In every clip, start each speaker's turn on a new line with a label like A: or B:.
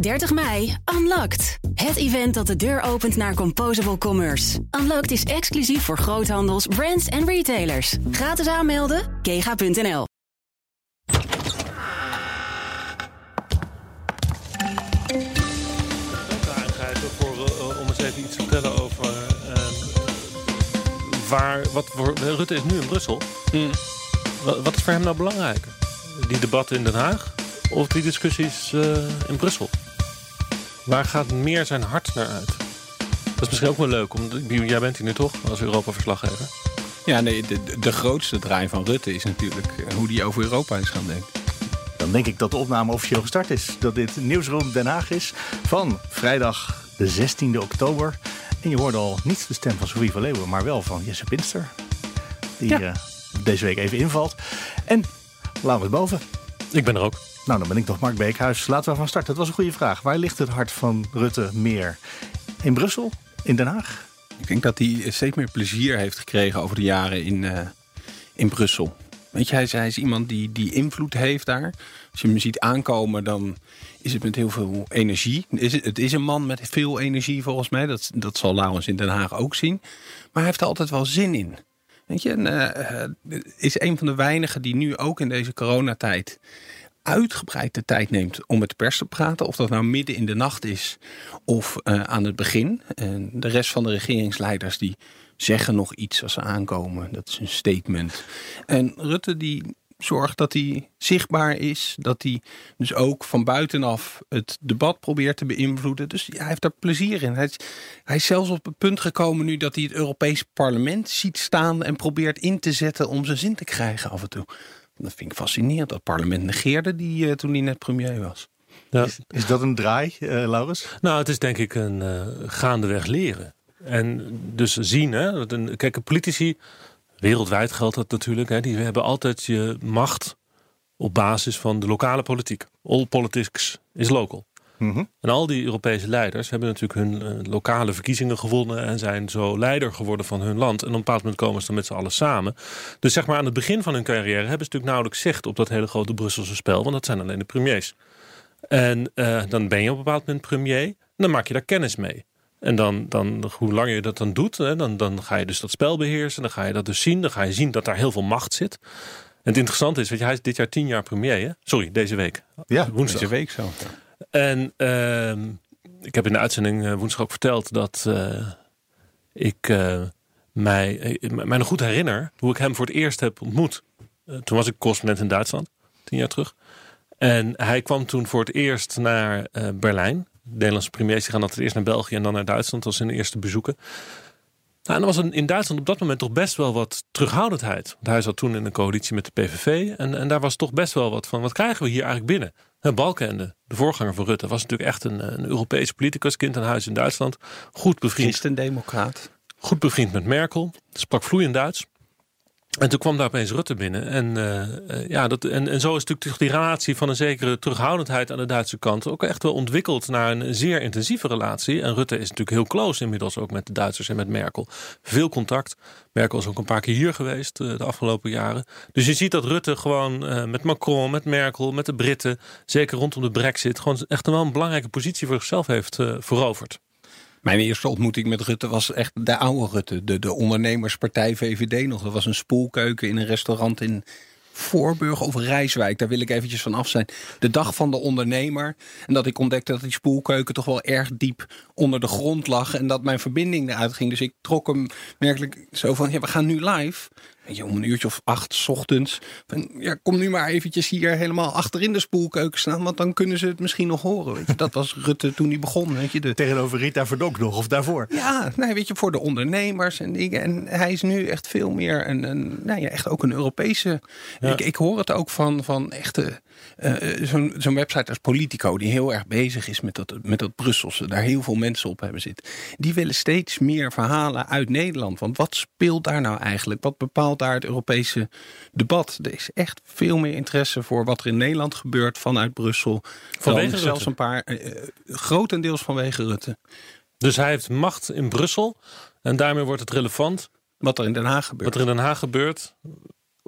A: 30 mei, Unlocked. Het event dat de deur opent naar Composable Commerce. Unlocked is exclusief voor groothandels, brands en retailers. Gratis aanmelden, kega.nl.
B: uh, om eens even iets te vertellen over uh, waar, wat voor, Rutte is nu in Brussel.
C: Hmm.
B: Wat, wat, is voor hem nou belangrijker? Die debatten in Den Haag of die discussies uh, in Brussel? Waar gaat meer zijn hart naar uit? Dat is misschien ook wel leuk, om, jij bent hier nu toch als Europa-verslaggever.
C: Ja, nee, de, de grootste draai van Rutte is natuurlijk hoe die over Europa is gaan denken.
D: Dan denk ik dat de opname officieel gestart is. Dat dit Nieuwsroom Den Haag is van vrijdag de 16e oktober. En je hoorde al niet de stem van Sofie van Leeuwen, maar wel van Jesse Pinster. Die ja. uh, deze week even invalt. En Laurens Boven.
B: Ik ben er ook.
D: Nou, dan ben ik toch Mark Beekhuis. Laten we van start. Dat was een goede vraag. Waar ligt het hart van Rutte meer? In Brussel? In Den Haag?
C: Ik denk dat hij steeds meer plezier heeft gekregen over de jaren in, uh, in Brussel. Weet je, hij is, iemand die, die invloed heeft daar. Als je hem ziet aankomen, dan is het met heel veel energie. Is het, is een man met veel energie volgens mij. Dat, dat zal Laurens in Den Haag ook zien. Maar hij heeft er altijd wel zin in. Weet je, en, uh, is een van de weinigen die nu ook in deze coronatijd uitgebreid de tijd neemt om met de pers te praten. Of dat nou midden in de nacht is of uh, aan het begin. En de rest van de regeringsleiders die zeggen nog iets als ze aankomen. Dat is een statement. En Rutte die zorgt dat hij zichtbaar is. Dat hij dus ook van buitenaf het debat probeert te beïnvloeden. Dus hij heeft daar plezier in. Hij is, hij is zelfs op het punt gekomen nu dat hij het Europees parlement ziet staan... en probeert in te zetten om zijn zin te krijgen af en toe. Dat vind ik fascinerend. Dat parlement negeerde die uh, toen hij net premier was.
D: Ja. Is, is, dat een draai, uh, Laurens?
B: Nou, het is denk ik een uh, gaandeweg leren. En dus zien, hè. Kijk, politici, wereldwijd geldt dat natuurlijk. Hè, die hebben altijd je macht op basis van de lokale politiek. All politics is local. Mm -hmm. En al die Europese leiders hebben natuurlijk hun uh, lokale verkiezingen gewonnen en zijn zo leider geworden van hun land. En op een bepaald moment komen ze dan met z'n allen samen. Dus zeg maar aan het begin van hun carrière hebben ze natuurlijk nauwelijks zicht op dat hele grote Brusselse spel, want dat zijn alleen de premiers. En uh, dan ben je op een bepaald moment premier en dan maak je daar kennis mee. En dan, dan, hoe langer je dat dan doet, hè, dan, dan ga je dus dat spel beheersen. Dan ga je dat dus zien. Dan ga je zien dat daar heel veel macht zit. En het interessante is, weet je, hij is dit jaar tien jaar premier. Hè? Sorry, deze week.
C: Ja, woensdag. deze week zo.
B: En uh, ik heb in de uitzending uh, woensdag ook verteld dat uh, ik uh, mij, mij nog goed herinner hoe ik hem voor het eerst heb ontmoet. toen was ik correspondent in Duitsland, tien jaar terug. En hij kwam toen voor het eerst naar Berlijn. De Nederlandse premiers gaan altijd eerst naar België en dan naar Duitsland als zijn eerste bezoeken. Nou, en er was in Duitsland op dat moment toch best wel wat terughoudendheid. Want hij zat toen in een coalitie met de PVV. En, en daar was toch best wel wat van, wat krijgen we hier eigenlijk binnen? En Balkenende, de voorganger van Rutte, was natuurlijk echt een, een Europese politicus, kind aan huis in Duitsland. Goed bevriend.
C: Christendemocraat.
B: Goed bevriend met Merkel. Sprak vloeiend Duits. En toen kwam daar opeens Rutte binnen. En, uh, ja, dat, en, en zo is natuurlijk die relatie van een zekere terughoudendheid aan de Duitse kant ook echt wel ontwikkeld naar een zeer intensieve relatie. En Rutte is natuurlijk heel close inmiddels ook met de Duitsers en met Merkel. Veel contact. Merkel is ook een paar keer hier geweest uh, de afgelopen jaren. Dus je ziet dat Rutte gewoon met Macron, met Merkel, met de Britten, zeker rondom de brexit, gewoon echt wel een belangrijke positie voor zichzelf heeft veroverd.
C: Mijn eerste ontmoeting met Rutte was echt de oude Rutte. De, de ondernemerspartij VVD nog. Dat was een spoelkeuken in een restaurant in Voorburg of Rijswijk. Daar wil ik eventjes van af zijn. De dag van de ondernemer. En dat ik ontdekte dat die spoelkeuken toch wel erg diep onder de grond lag. En dat mijn verbinding eruit ging. Dus ik trok hem werkelijk zo van, ja, we gaan nu live je, om een uurtje of acht s ochtends. Van, ja, kom nu maar eventjes hier helemaal achterin de spoelkeuken staan. Want dan kunnen ze het misschien nog horen. Weet je. Dat was Rutte toen hij begon. Weet je, de...
D: Tegenover Rita Verdonk nog of daarvoor?
C: Ja, nee, weet je, voor de ondernemers en dingen. En hij is nu echt veel meer een, een nou ja, echt ook een Europese. Ja. Ik, ik hoor het ook van, van echte uh, zo'n zo'n website als Politico, die heel erg bezig is met dat, met dat Brusselse, daar heel veel mensen op hebben zitten. Die willen steeds meer verhalen uit Nederland. Want wat speelt daar nou eigenlijk? Wat bepaalt daar het Europese debat? Er is echt veel meer interesse voor wat er in Nederland gebeurt vanuit Brussel.
B: Vanwege
C: zelfs
B: Rutte.
C: een paar, uh, grotendeels vanwege Rutte.
B: Dus hij heeft macht in Brussel en daarmee wordt het relevant.
C: Wat er in Den Haag gebeurt.
B: Wat er in Den Haag gebeurt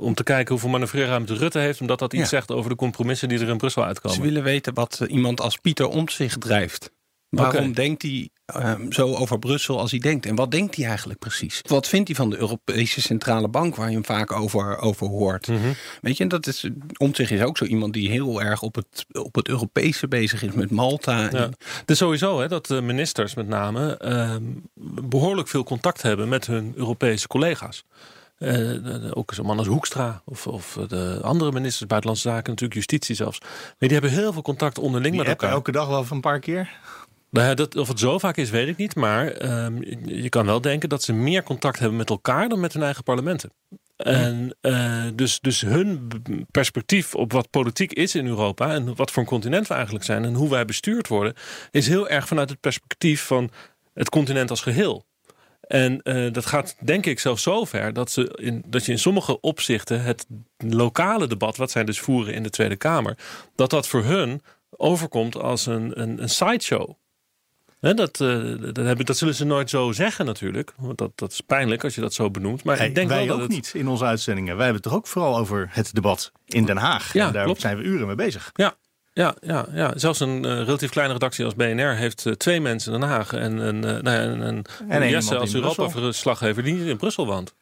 B: om te kijken hoeveel manoeuvreerruimte Rutte heeft, omdat dat iets
C: Ja.
B: zegt over de compromissen die er in Brussel uitkomen.
C: Ze willen weten wat eh, iemand als Pieter Omtzigt drijft. Waarom denkt hij ehm, zo over Brussel als hij denkt? En wat denkt hij eigenlijk precies? Wat vindt hij van de Europese Centrale Bank, waar je hem vaak over, over hoort?
B: Mhm.
C: Weet je, dat is, Omtzigt is ook zo iemand die heel erg op het, op het Europese bezig is met Malta.
B: Ja.
C: En-
B: Het is sowieso hè, dat de ministers met name ehm, behoorlijk veel contact hebben met hun Europese collega's. Eh, ook zo'n man als Hoekstra of, of de andere ministers buitenlandse zaken, natuurlijk justitie zelfs. Nee, die hebben heel veel contact onderling
D: Die
B: met elkaar.
D: elke dag wel van een paar keer.
B: Nou ja, dat, of het zo vaak is, weet ik niet. Maar ehm, je kan wel denken dat ze meer contact hebben met elkaar dan met hun eigen parlementen. En eh, dus, dus hun perspectief op wat politiek is in Europa en wat voor een continent we eigenlijk zijn en hoe wij bestuurd worden, is heel erg vanuit het perspectief van het continent als geheel. En eh, dat gaat denk ik zelfs zo ver dat, ze in, dat je in sommige opzichten het lokale debat, wat zij dus voeren in de Tweede Kamer, dat dat voor hun overkomt als een, een, een sideshow. Dat, eh, dat, heb ik, dat zullen ze nooit zo zeggen natuurlijk. Want dat, dat is pijnlijk als je dat zo benoemt. Maar
D: Hey,
B: ik denk
D: wij
B: wel dat
D: ook
B: het,
D: niet in onze uitzendingen. Wij hebben het toch ook vooral over het debat in Den Haag.
B: Ja,
D: en daar
B: klopt.
D: zijn we uren mee bezig.
B: Ja, ja, ja, ja. zelfs een eh, relatief kleine redactie als BNR heeft eh, twee mensen in Den Haag. En, en, eh, nou ja, en, en,
D: één
B: Jesse als
D: in Brussel.
B: Europa-verslaggever die niet in Brussel woont.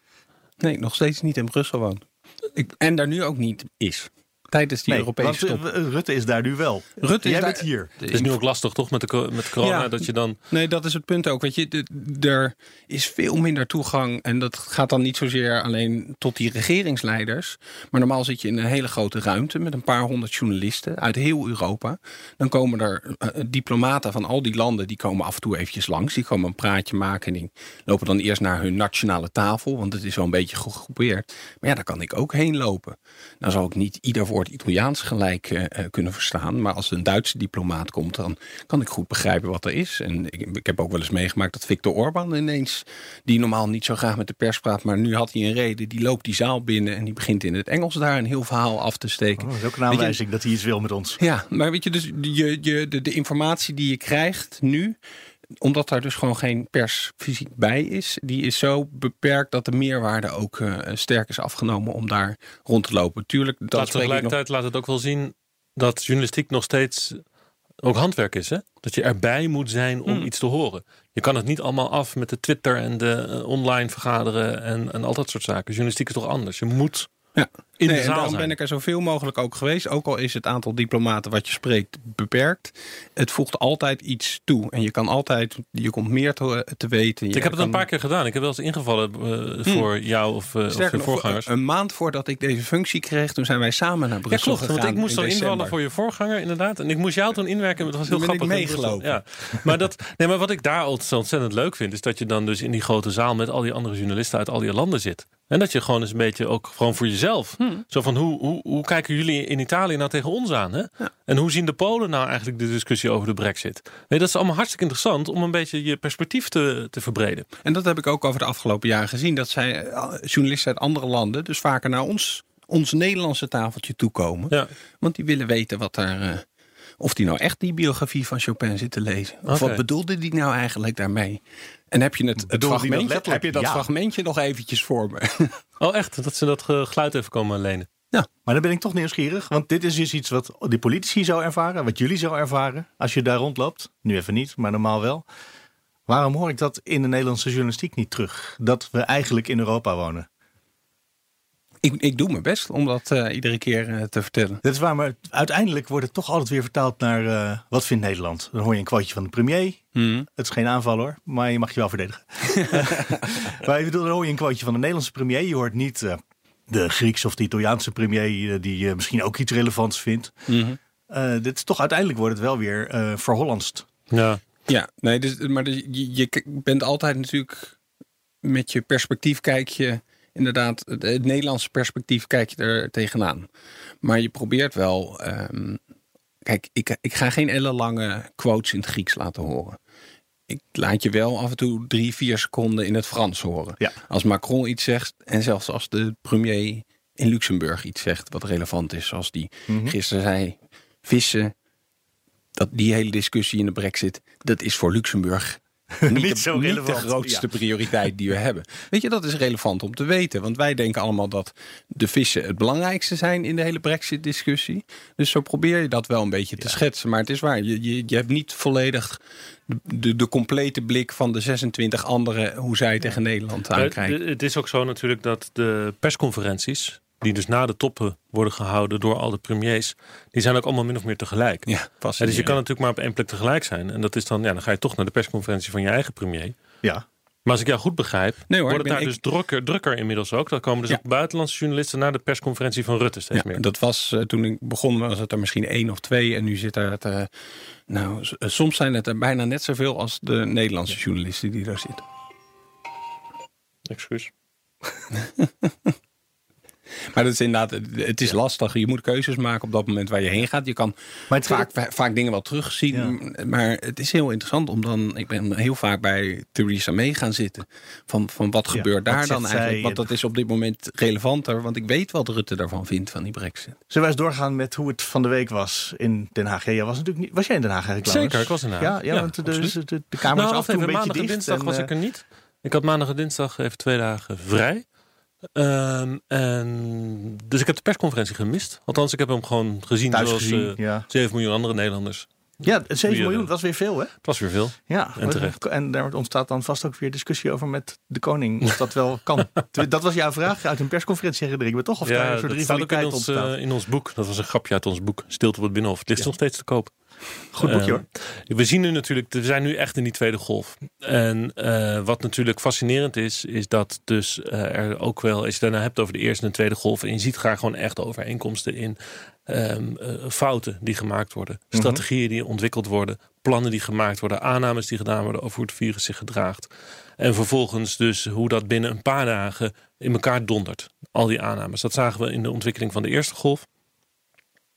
C: Nee, nog steeds niet in Brussel woont. Ik, en daar nu ook niet is. Tijdens die
D: Nee,
C: Europese
D: want,
C: top.
D: eh, Rutte is daar nu wel.
C: Rutte is
D: Jij
C: daar-
D: bent hier.
B: Het is nu ook lastig toch met, de, met corona
C: Ja.
B: dat je dan...
C: Nee, dat is het punt ook. Weet je, de- er is veel minder toegang. En dat gaat dan niet zozeer alleen tot die regeringsleiders. Maar normaal zit je in een hele grote ruimte met een paar honderd journalisten uit heel Europa. Dan komen er eh, diplomaten van al die landen, die komen af en toe eventjes langs. Die komen een praatje maken en die lopen dan eerst naar hun nationale tafel. Want het is wel een beetje gegroepeerd. Maar ja, daar kan ik ook heen lopen. Nou zal ik niet ieder woord Italiaans gelijk eh, eh, kunnen verstaan. Maar als een Duitse diplomaat komt, dan kan ik goed begrijpen wat er is. En ik, ik heb ook wel eens meegemaakt dat Viktor Orban ineens, die normaal niet zo graag met de pers praat, maar nu had hij een reden. Die loopt die zaal binnen en die begint in het Engels daar een heel verhaal af te steken.
D: Oh, dat is ook een
C: je,
D: aanwijzing dat hij iets wil met ons.
C: ja, maar weet je, dus je, je, de, de informatie die je krijgt nu, omdat daar dus gewoon geen pers fysiek bij is, die is zo beperkt dat de meerwaarde ook eh, sterk is afgenomen om daar rond te lopen. Tuurlijk, dat nog.
B: tegelijkertijd laat het ook wel zien dat journalistiek nog steeds ook handwerk is. Hè? Dat je erbij moet zijn om
C: Hmm.
B: iets te horen. Je kan het niet allemaal af met de Twitter en de eh, online vergaderen en, en al dat soort zaken. Journalistiek is toch anders. Je moet
C: Ja.
B: in
C: Nee,
B: de
C: en
B: zaal
C: daarom
B: zijn.
C: ben ik er zoveel mogelijk ook geweest. Ook al is het aantal diplomaten wat je spreekt beperkt. Het voegt altijd iets toe. En je kan altijd, je komt meer te, te weten. Je
B: Ik heb het een paar keer gedaan. Ik heb wel eens ingevallen eh, voor jou of, eh of je voorgangers.
C: Een maand voordat ik deze functie kreeg, toen zijn wij samen naar
B: Ja,
C: Brussel
B: klopt. Want
C: gegaan
B: ik moest
C: in
B: dan invallen voor je voorganger, inderdaad. En ik moest jou toen inwerken. Het was heel
C: Toen ben ik
B: grappig. Brussel.
C: meegelopen.
B: Ja. Maar, dat, nee, maar wat ik daar altijd zo ontzettend leuk vind, is dat je dan dus in die grote zaal met al die andere journalisten uit al die landen zit. En dat je gewoon eens een beetje ook gewoon voor jezelf.
C: Hmm.
B: Zo van hoe, hoe, hoe kijken jullie in Italië nou tegen ons aan? Hè? En hoe zien de Polen nou eigenlijk de discussie over de brexit? Nee, dat is allemaal hartstikke interessant om een beetje je perspectief te, te verbreden.
C: En dat heb ik ook over de afgelopen jaren gezien. Dat zij eh, journalisten uit andere landen dus vaker naar ons, ons Nederlandse tafeltje toekomen.
B: Ja.
C: Want die willen weten wat er. eh, of die nou echt die biografie van Chopin zit te lezen. Of wat bedoelde die nou eigenlijk daarmee? En heb je het, het fragmentje, heb je dat
D: Ja.
C: fragmentje nog eventjes voor me?
B: Oh, echt? Dat ze dat geluid even komen lenen.
D: Maar dan ben ik toch nieuwsgierig. Want dit is dus iets wat de politici zou ervaren. Wat jullie zou ervaren als je daar rondloopt. Nu even niet, maar normaal wel. Waarom hoor ik dat in de Nederlandse journalistiek niet terug? Dat we eigenlijk in Europa wonen.
C: Ik, ik doe mijn best om dat eh, iedere keer eh, te vertellen.
D: Dat is waar, maar uiteindelijk wordt het toch altijd weer vertaald naar eh, wat vindt Nederland? Dan hoor je een quoteje van de premier. Het is geen aanval hoor, maar je mag je wel verdedigen. maar ik bedoel, dan hoor je een quoteje van de Nederlandse premier. Je hoort niet eh, de Griekse of de Italiaanse premier die misschien ook iets relevants vindt. Eh, dit is toch uiteindelijk wordt het wel weer eh verhollandst.
B: Ja.
C: Ja, nee, dus, maar dus, je, je bent altijd natuurlijk met je perspectief kijk je inderdaad, het, het Nederlandse perspectief kijk je er tegenaan. Maar je probeert wel, ehm, kijk, ik, ik ga geen ellenlange quotes in het Grieks laten horen. Ik laat je wel af en toe drie, vier seconden in het Frans horen.
D: Ja.
C: Als Macron iets zegt en zelfs als de premier in Luxemburg iets zegt wat relevant is. Zoals die gisteren zei, vissen, dat die hele discussie in de brexit, dat is voor Luxemburg niet,
D: zo
C: niet de
D: relevant,
C: grootste prioriteit die we hebben. Weet je, dat is relevant om te weten. Want wij denken allemaal dat de vissen het belangrijkste zijn in de hele Brexit-discussie. Dus zo probeer je dat wel een beetje te schetsen. Maar het is waar, je, je, je hebt niet volledig de, de, de complete blik van de 26 anderen... hoe zij tegen Nederland aankijken.
B: het is ook zo natuurlijk dat de persconferenties, die dus na de toppen worden gehouden door al de premiers, die zijn ook allemaal min of meer tegelijk.
C: Ja,
B: Ja, dus je kan natuurlijk maar op één plek tegelijk zijn. En dat is dan, ja, dan ga je toch naar de persconferentie van je eigen premier.
D: Ja.
B: Maar als ik jou goed begrijp,
C: Nee hoor,
B: wordt het daar dus drukker, drukker inmiddels ook. Dan komen dus
C: Ja.
B: ook buitenlandse journalisten naar de persconferentie van Rutte steeds
C: Ja,
B: meer.
C: dat was eh, toen ik begon, was het er misschien één of twee. En nu zit er het. eh, nou, eh, soms zijn het er bijna net zoveel als de Nederlandse journalisten die daar zitten.
B: Excuus.
C: Maar dat is inderdaad, het- is lastig. Je moet keuzes maken op dat moment waar je heen gaat. Je kan
D: Maar het
C: vaak, va- vaak dingen wel terugzien. Maar het is heel interessant om dan. Ik ben heel vaak bij Theresa May gaan zitten. Van, van wat gebeurt daar dan eigenlijk?
D: zij?
C: Want dat is op dit moment relevanter. Want ik weet wat Rutte daarvan vindt van die Brexit.
D: Zullen wij eens doorgaan met hoe het van de week was in Den Haag? Ja, jij was natuurlijk niet. Was jij in Den Haag eigenlijk?
B: Zeker, ik was in Den Haag.
D: Ja, ja,
B: Ja,
D: want de, de, de, de kamer
B: nou,
D: is af en toe
B: even,
D: een beetje
B: maandag en dinsdag
D: en,
B: was
D: eh,
B: ik er niet. Ik had maandag en dinsdag even twee dagen vrij. Ehm, en, dus ik heb de persconferentie gemist. Althans, ik heb hem gewoon gezien
D: thuis
B: zoals
D: gezien.
B: eh,
D: ja.
B: 7 miljoen andere Nederlanders.
D: ja, 7
B: Wie, eh,
D: miljoen, dat was weer veel, hè?
B: Het was weer veel.
D: Ja,
B: En terecht.
D: En daar ontstaat dan vast ook weer discussie over met de koning. Of dat wel kan. dat was jouw vraag uit een persconferentie, herinner ik me toch? Of daar een soort
B: dat ook in
D: rivaliteit
B: ons,
D: ontstaat?
B: eh, in ons boek. Dat was een grapje uit ons boek. Stilte op het Binnenhof. Het ligt nog steeds te koop.
D: Goed boekje
B: Ehm,
D: hoor.
B: We zien nu natuurlijk, we zijn nu echt in die tweede golf. En eh, wat natuurlijk fascinerend is, is dat dus eh, er ook wel, als je daarna hebt over de eerste en de tweede golf, en je ziet graag gewoon echt overeenkomsten in ehm, eh, fouten die gemaakt worden,
D: Mhm.
B: strategieën die ontwikkeld worden, plannen die gemaakt worden, aannames die gedaan worden over hoe het virus zich gedraagt. En vervolgens dus hoe dat binnen een paar dagen in elkaar dondert. Al die aannames. Dat zagen we in de ontwikkeling van de eerste golf.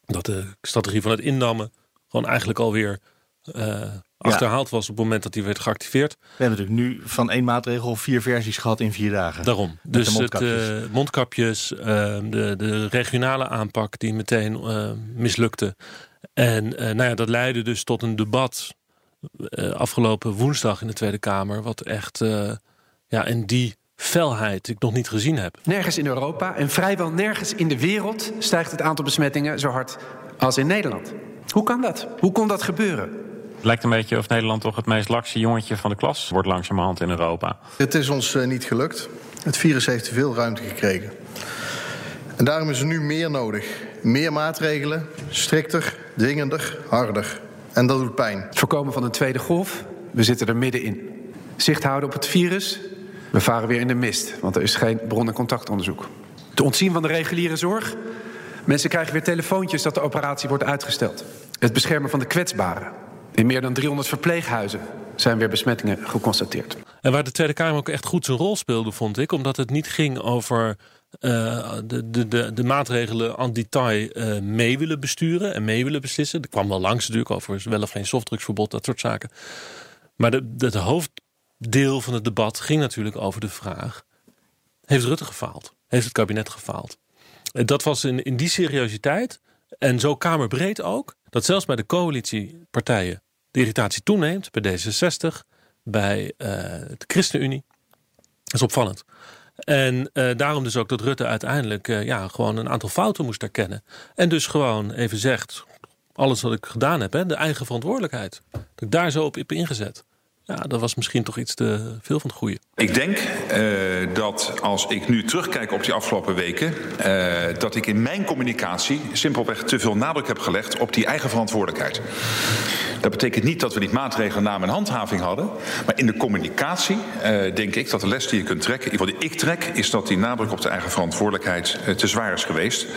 B: Dat de strategie van het indammen gewoon eigenlijk alweer eh achterhaald was op het moment dat die werd geactiveerd.
D: We hebben natuurlijk nu van één maatregel vier versies gehad in vier dagen.
B: Daarom.
D: de
B: Dus
D: mondkapjes.
B: het eh, mondkapjes, eh, de, de regionale aanpak die meteen eh, mislukte. En eh, nou ja, dat leidde dus tot een debat eh, afgelopen woensdag in de Tweede Kamer. Wat echt eh, ja, in die felheid ik nog niet gezien heb.
E: Nergens in Europa en vrijwel nergens in de wereld stijgt het aantal besmettingen zo hard als in Nederland. Hoe kan dat? Hoe kon dat gebeuren?
F: Het lijkt een beetje of Nederland toch het meest lakse jongetje van de klas wordt langzamerhand in Europa.
G: Het is ons eh, niet gelukt. Het virus heeft te veel ruimte gekregen. En daarom is er nu meer nodig. Meer maatregelen, strikter, dwingender, harder. En dat doet pijn.
E: Het voorkomen van een tweede golf. We zitten er middenin. Zicht houden op het virus. We varen weer in de mist, want er is geen bron- en contactonderzoek. Het ontzien van de reguliere zorg. Mensen krijgen weer telefoontjes dat de operatie wordt uitgesteld. Het beschermen van de kwetsbaren. In meer dan 300 verpleeghuizen zijn weer besmettingen geconstateerd.
B: En waar de Tweede Kamer ook echt goed zijn rol speelde, vond ik. Omdat het niet ging over eh, de, de, de, maatregelen aan detail eh, mee willen besturen en mee willen beslissen. Er kwam wel langs natuurlijk over wel of geen softdrugsverbod, dat soort zaken. Maar het hoofddeel van het debat ging natuurlijk over de vraag... heeft Rutte gefaald? Heeft het kabinet gefaald? Dat was in, in die seriositeit en zo kamerbreed ook... dat zelfs bij de coalitiepartijen de irritatie toeneemt. Bij D66, bij eh, de ChristenUnie. Dat is opvallend. En eh, daarom dus ook dat Rutte uiteindelijk eh, ja, gewoon een aantal fouten moest erkennen. En dus gewoon even zegt, alles wat ik gedaan heb, hè, de eigen verantwoordelijkheid. Dat ik daar zo op heb ingezet. Ja, dat was misschien toch iets te veel van het goede.
H: Ik denk uh, dat als ik nu terugkijk op die afgelopen weken, uh, dat ik in mijn communicatie simpelweg te veel nadruk heb gelegd op die eigen verantwoordelijkheid. Dat betekent niet dat we niet maatregelen namen en handhaving hadden. Maar in de communicatie uh, denk ik dat de les die je kunt trekken, in ieder geval die ik trek, is dat die nadruk op de eigen verantwoordelijkheid te zwaar is geweest.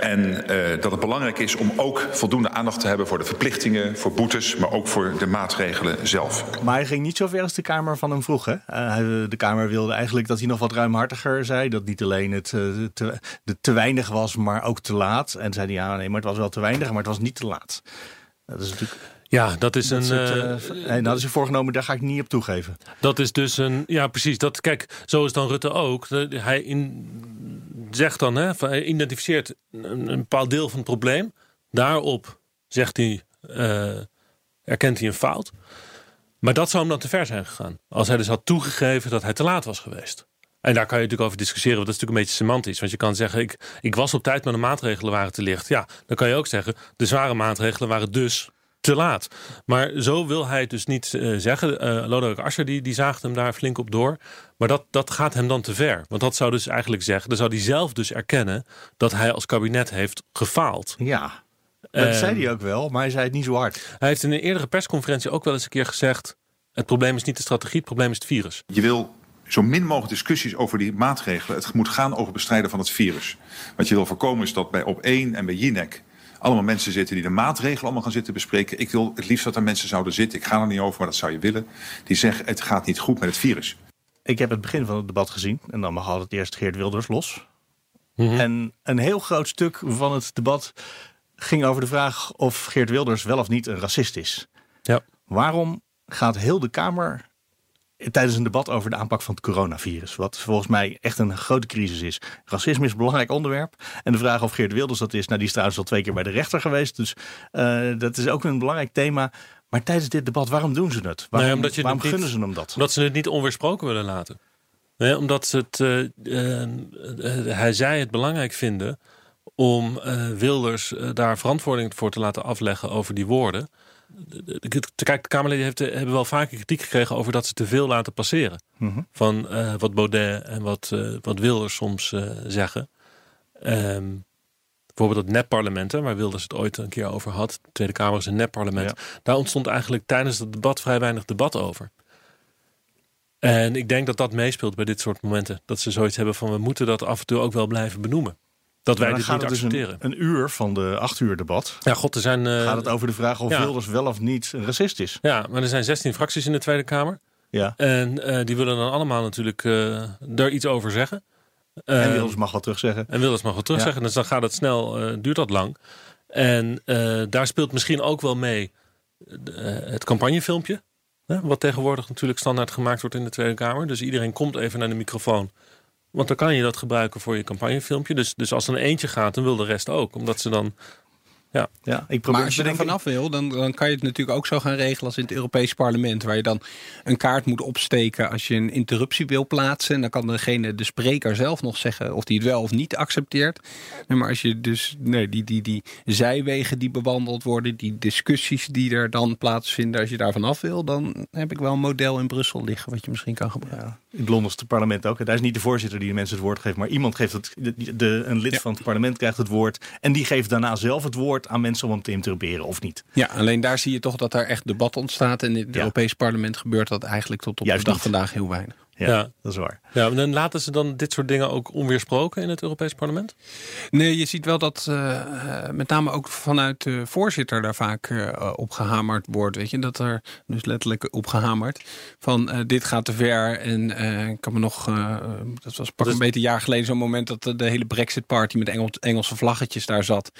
H: en dat het belangrijk is om ook voldoende aandacht te hebben voor de verplichtingen, voor boetes, maar ook voor de maatregelen zelf.
D: Maar hij ging niet zo ver als de Kamer van hem vroeg. Hè? Uh, de Kamer wilde eigenlijk dat hij nog wat ruimhartiger zei. Dat niet alleen het uh, te, de, te weinig was, maar ook te laat. En zei hij, ja nee, maar het was wel te weinig, maar het was niet te laat. Dat is natuurlijk...
B: Ja, dat is
D: dat
B: een.
D: Soort, uh, en dat is er voorgenomen, daar ga ik niet op toegeven.
B: Dat is dus een. Ja, precies. Dat, kijk, zo is dan Rutte ook. Hij in, zegt dan, hè, hij identificeert een, een bepaald deel van het probleem. Daarop zegt hij, erkent hij een fout. Maar dat zou hem dan te ver zijn gegaan. Als hij dus had toegegeven dat hij te laat was geweest. En daar kan je natuurlijk over discussiëren, want dat is natuurlijk een beetje semantisch. Want je kan zeggen, ik, ik was op tijd, maar de maatregelen waren te licht. Ja, dan kan je ook zeggen, de zware maatregelen waren dus te laat. Maar zo wil hij het dus niet uh, zeggen. Uh, Lodewijk Asscher die, die zaagt hem daar flink op door. Maar dat, dat gaat hem dan te ver. Want dat zou dus eigenlijk zeggen... dan zou hij zelf dus erkennen... dat hij als kabinet heeft gefaald.
D: Ja, dat uh, zei hij ook wel, maar hij zei het niet zo hard.
B: Hij heeft in een eerdere persconferentie ook wel eens een keer gezegd... het probleem is niet de strategie, het probleem is het virus.
H: Je wil zo min mogelijk discussies over die maatregelen. Het moet gaan over bestrijden van het virus. Wat je wil voorkomen is dat bij op 1 en bij Jinek allemaal mensen zitten die de maatregelen allemaal gaan zitten bespreken. Ik wil het liefst dat er mensen zouden zitten. Ik ga er niet over, maar dat zou je willen. Die zeggen het gaat niet goed met het virus.
D: Ik heb het begin van het debat gezien. En dan had het eerst Geert Wilders los. Mm -hmm. En een heel groot stuk van het debat ging over de vraag of Geert Wilders wel of niet een racist is.
B: Ja.
D: Waarom gaat heel de Kamer tijdens een debat over de aanpak van het coronavirus. Wat volgens mij echt een grote crisis is. Racisme is een belangrijk onderwerp. En de vraag of Geert Wilders dat is, nou die is trouwens al twee keer bij de rechter geweest. Dus uh, dat is ook een belangrijk thema. Maar tijdens dit debat, waarom doen ze het? Waarom,
B: nee, omdat je
D: waarom
B: het
D: gunnen
B: niet,
D: ze hem dat?
B: Omdat ze het niet onweersproken willen laten. Nee, omdat ze het, uh, uh, hij zei het belangrijk vinden om Wilders daar verantwoording voor te laten afleggen over die woorden. Kijk, de Kamerleden heeft, hebben wel vaker kritiek gekregen over dat ze te veel laten passeren. Mm -hmm. Van uh, wat Baudet en wat, uh, wat Wilders soms uh, zeggen. Um, bijvoorbeeld dat nepparlement, waar Wilders het ooit een keer over had. De Tweede Kamer is een nepparlement. Daar ontstond eigenlijk tijdens het debat vrij weinig debat over. En ik denk dat dat meespeelt bij dit soort momenten. Dat ze zoiets hebben van we moeten dat af en toe ook wel blijven benoemen. Dat wij dit niet accepteren.
D: Dus een, een, uur van de acht uur debat.
B: Ja, god, er zijn. Uh,
D: gaat het over de vraag of ja. Wilders wel of niet een racist is?
B: Ja, maar er zijn 16 fracties in de Tweede Kamer.
D: Ja.
B: En uh, die willen dan allemaal natuurlijk uh, er iets over zeggen.
D: en Wilders mag wat terugzeggen.
B: En Wilders mag wat terugzeggen. Ja. Dus dan gaat het snel, duurt dat lang. En daar speelt misschien ook wel mee het campagnefilmpje. Hè, wat tegenwoordig natuurlijk standaard gemaakt wordt in de Tweede Kamer. Dus iedereen komt even naar de microfoon. Want dan kan je dat gebruiken voor je campagnefilmpje. Dus, dus als er een eentje gaat, dan wil de rest ook. Omdat ze dan... Ja.
C: Ja, ik probeer maar als je er vanaf wil, dan, dan kan je het natuurlijk ook zo gaan regelen als in het Europees Parlement. Waar je dan een kaart moet opsteken als je een interruptie wil plaatsen. En dan kan degene, de spreker zelf nog zeggen of die het wel of niet accepteert. Nee, maar als je dus nee, die, die, die zijwegen die bewandeld worden, die discussies die er dan plaatsvinden, als je daar vanaf wil, dan heb ik wel een model in Brussel liggen wat je misschien kan gebruiken. Ja.
D: In het Londense parlement ook. Daar is niet de voorzitter die de mensen het woord geeft, maar iemand geeft het. De, de, een lid ja. van het parlement krijgt het woord. En die geeft daarna zelf het woord aan mensen om hem te interruperen of niet.
C: Ja, alleen daar zie je toch dat daar echt debat ontstaat. En in het ja. Europees parlement gebeurt dat eigenlijk tot op
D: Juist
C: de dag
D: niet.
C: vandaag heel weinig.
D: Ja, ja, dat is waar.
B: Ja, maar dan laten ze dan dit soort dingen ook onweersproken in het Europees Parlement?
C: Nee, je ziet wel dat uh, met name ook vanuit de voorzitter daar vaak uh, op gehamerd wordt. Weet je, dat er dus letterlijk op gehamerd van uh, dit gaat te ver. En ik kan me nog, dat was pak dus, een beetje een jaar geleden zo'n moment dat de, de hele Brexit Party met Engels, Engelse vlaggetjes daar zat.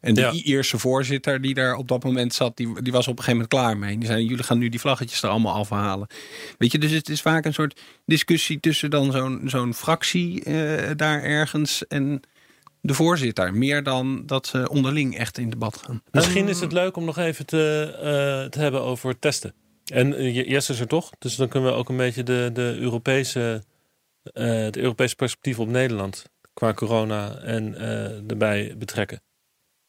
C: En de ja. Ierse voorzitter die daar op dat moment zat, die, die was op een gegeven moment klaar mee. Die zei, jullie gaan nu die vlaggetjes er allemaal afhalen. Weet je, dus het is vaak een soort discussie tussen dan zo'n zo'n fractie uh, daar ergens en de voorzitter. Meer dan dat ze onderling echt in debat gaan.
B: Misschien is het leuk om nog even te, uh, te hebben over testen. En uh, Jesse is er toch, dus dan kunnen we ook een beetje de, de Europese, het Europese perspectief op Nederland qua corona en erbij betrekken.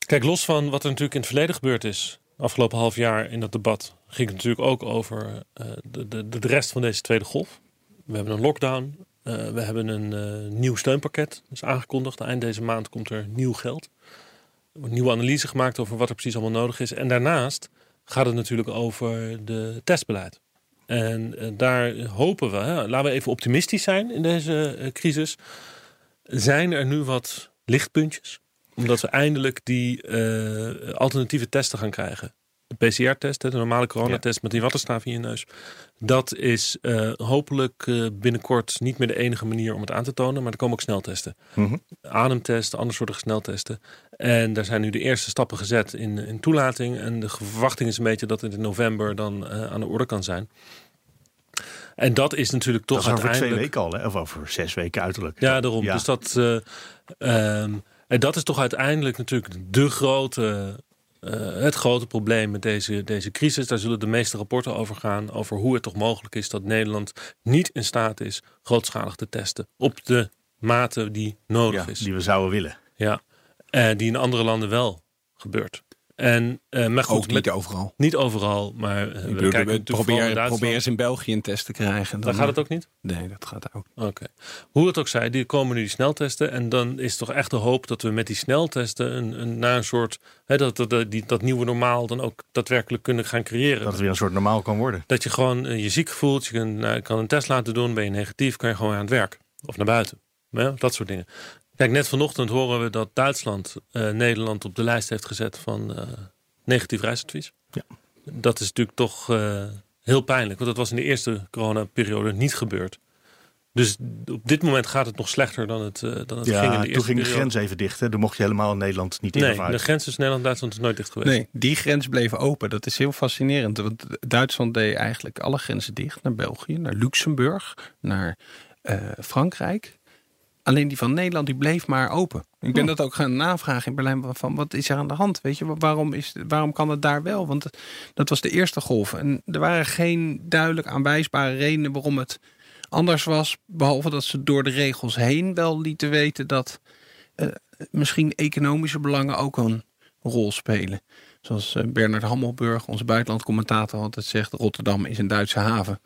B: Kijk, los van wat er natuurlijk in het verleden gebeurd is, afgelopen half jaar in dat debat, ging het natuurlijk ook over de, de, de rest van deze tweede golf. We hebben een lockdown. Uh, we hebben een uh, nieuw steunpakket. Dat is aangekondigd. Eind deze maand komt er nieuw geld. Er wordt nieuwe analyse gemaakt over wat er precies allemaal nodig is. En daarnaast gaat het natuurlijk over de testbeleid. En uh, daar hopen we, hè, laten we even optimistisch zijn in deze crisis. Zijn er nu wat lichtpuntjes? Omdat we eindelijk die alternatieve testen gaan krijgen de PCR-test, de normale coronatest ja. met die wattenstaaf in je neus. Dat is uh, hopelijk uh, binnenkort niet meer de enige manier om het aan te tonen. Maar er komen ook sneltesten. Mm -hmm. Ademtesten, andere soorten sneltesten. En daar zijn nu de eerste stappen gezet in, in toelating. En de verwachting is een beetje dat het in november dan uh, aan de orde kan zijn. En dat is natuurlijk toch
D: dat is
B: uiteindelijk...
D: over twee weken al, hè? of over zes weken uiterlijk.
B: Ja, daarom. Ja. Dus dat... Um, en dat is toch uiteindelijk natuurlijk de grote eh, het grote probleem met deze, deze crisis. Daar zullen de meeste rapporten over gaan. Over hoe het toch mogelijk is dat Nederland niet in staat is grootschalig te testen. Op de mate die nodig
D: Ja,
B: is.
D: die we zouden willen.
B: Ja. En die in andere landen wel gebeurt. En, eh, maar goed,
C: Ook niet
B: met-
C: overal.
B: niet overal, maar
C: Ik
B: we
C: bedoel,
B: kijken
C: probeer, eens in België een test te krijgen.
B: Daar gaat het ook niet?
C: Nee, dat gaat ook.
B: Oké. Hoe het ook zij, die komen nu die sneltesten. En dan is toch echt de hoop dat we met die sneltesten een, een, naar een soort. Hè, dat, dat, die, dat nieuwe normaal dan ook daadwerkelijk kunnen gaan creëren.
D: Dat het weer een soort normaal kan worden.
B: Dat je gewoon eh, je ziek voelt, je kan, kan een test laten doen, ben je negatief, kan je gewoon aan het werk. Of naar buiten. Ja, dat soort dingen. Kijk, net vanochtend horen we dat Duitsland eh, Nederland op de lijst heeft gezet van eh, negatief reisadvies.
D: Ja.
B: Dat is natuurlijk toch eh, heel pijnlijk, want dat was in de eerste coronaperiode niet gebeurd. Dus op dit moment gaat het nog slechter dan het, dan het ging in
D: Ja,
B: de
D: toen
B: eerste
D: ging de grens even dicht. Hè. Dan mocht je helemaal in Nederland niet in
B: Nee, de grens tussen Nederland en Duitsland is nooit dicht geweest.
C: Nee, die grens bleef open. Dat is heel fascinerend. Want Duitsland deed eigenlijk alle grenzen dicht. Naar België, naar Luxemburg, naar eh, Frankrijk. Alleen die van Nederland die bleef maar open. Ik ben dat ook gaan navragen in Berlijn. Van wat is er aan de hand? Weet je, wa- waarom, is, waarom kan het daar wel? Want dat was de eerste golf. En er waren geen duidelijk aanwijsbare redenen waarom het anders was. Behalve dat ze door de regels heen wel lieten weten dat eh, misschien economische belangen ook een rol spelen. Zoals eh, Bernard Hammelburg, onze buitenlandcommentator, altijd zegt: Rotterdam is een Duitse haven.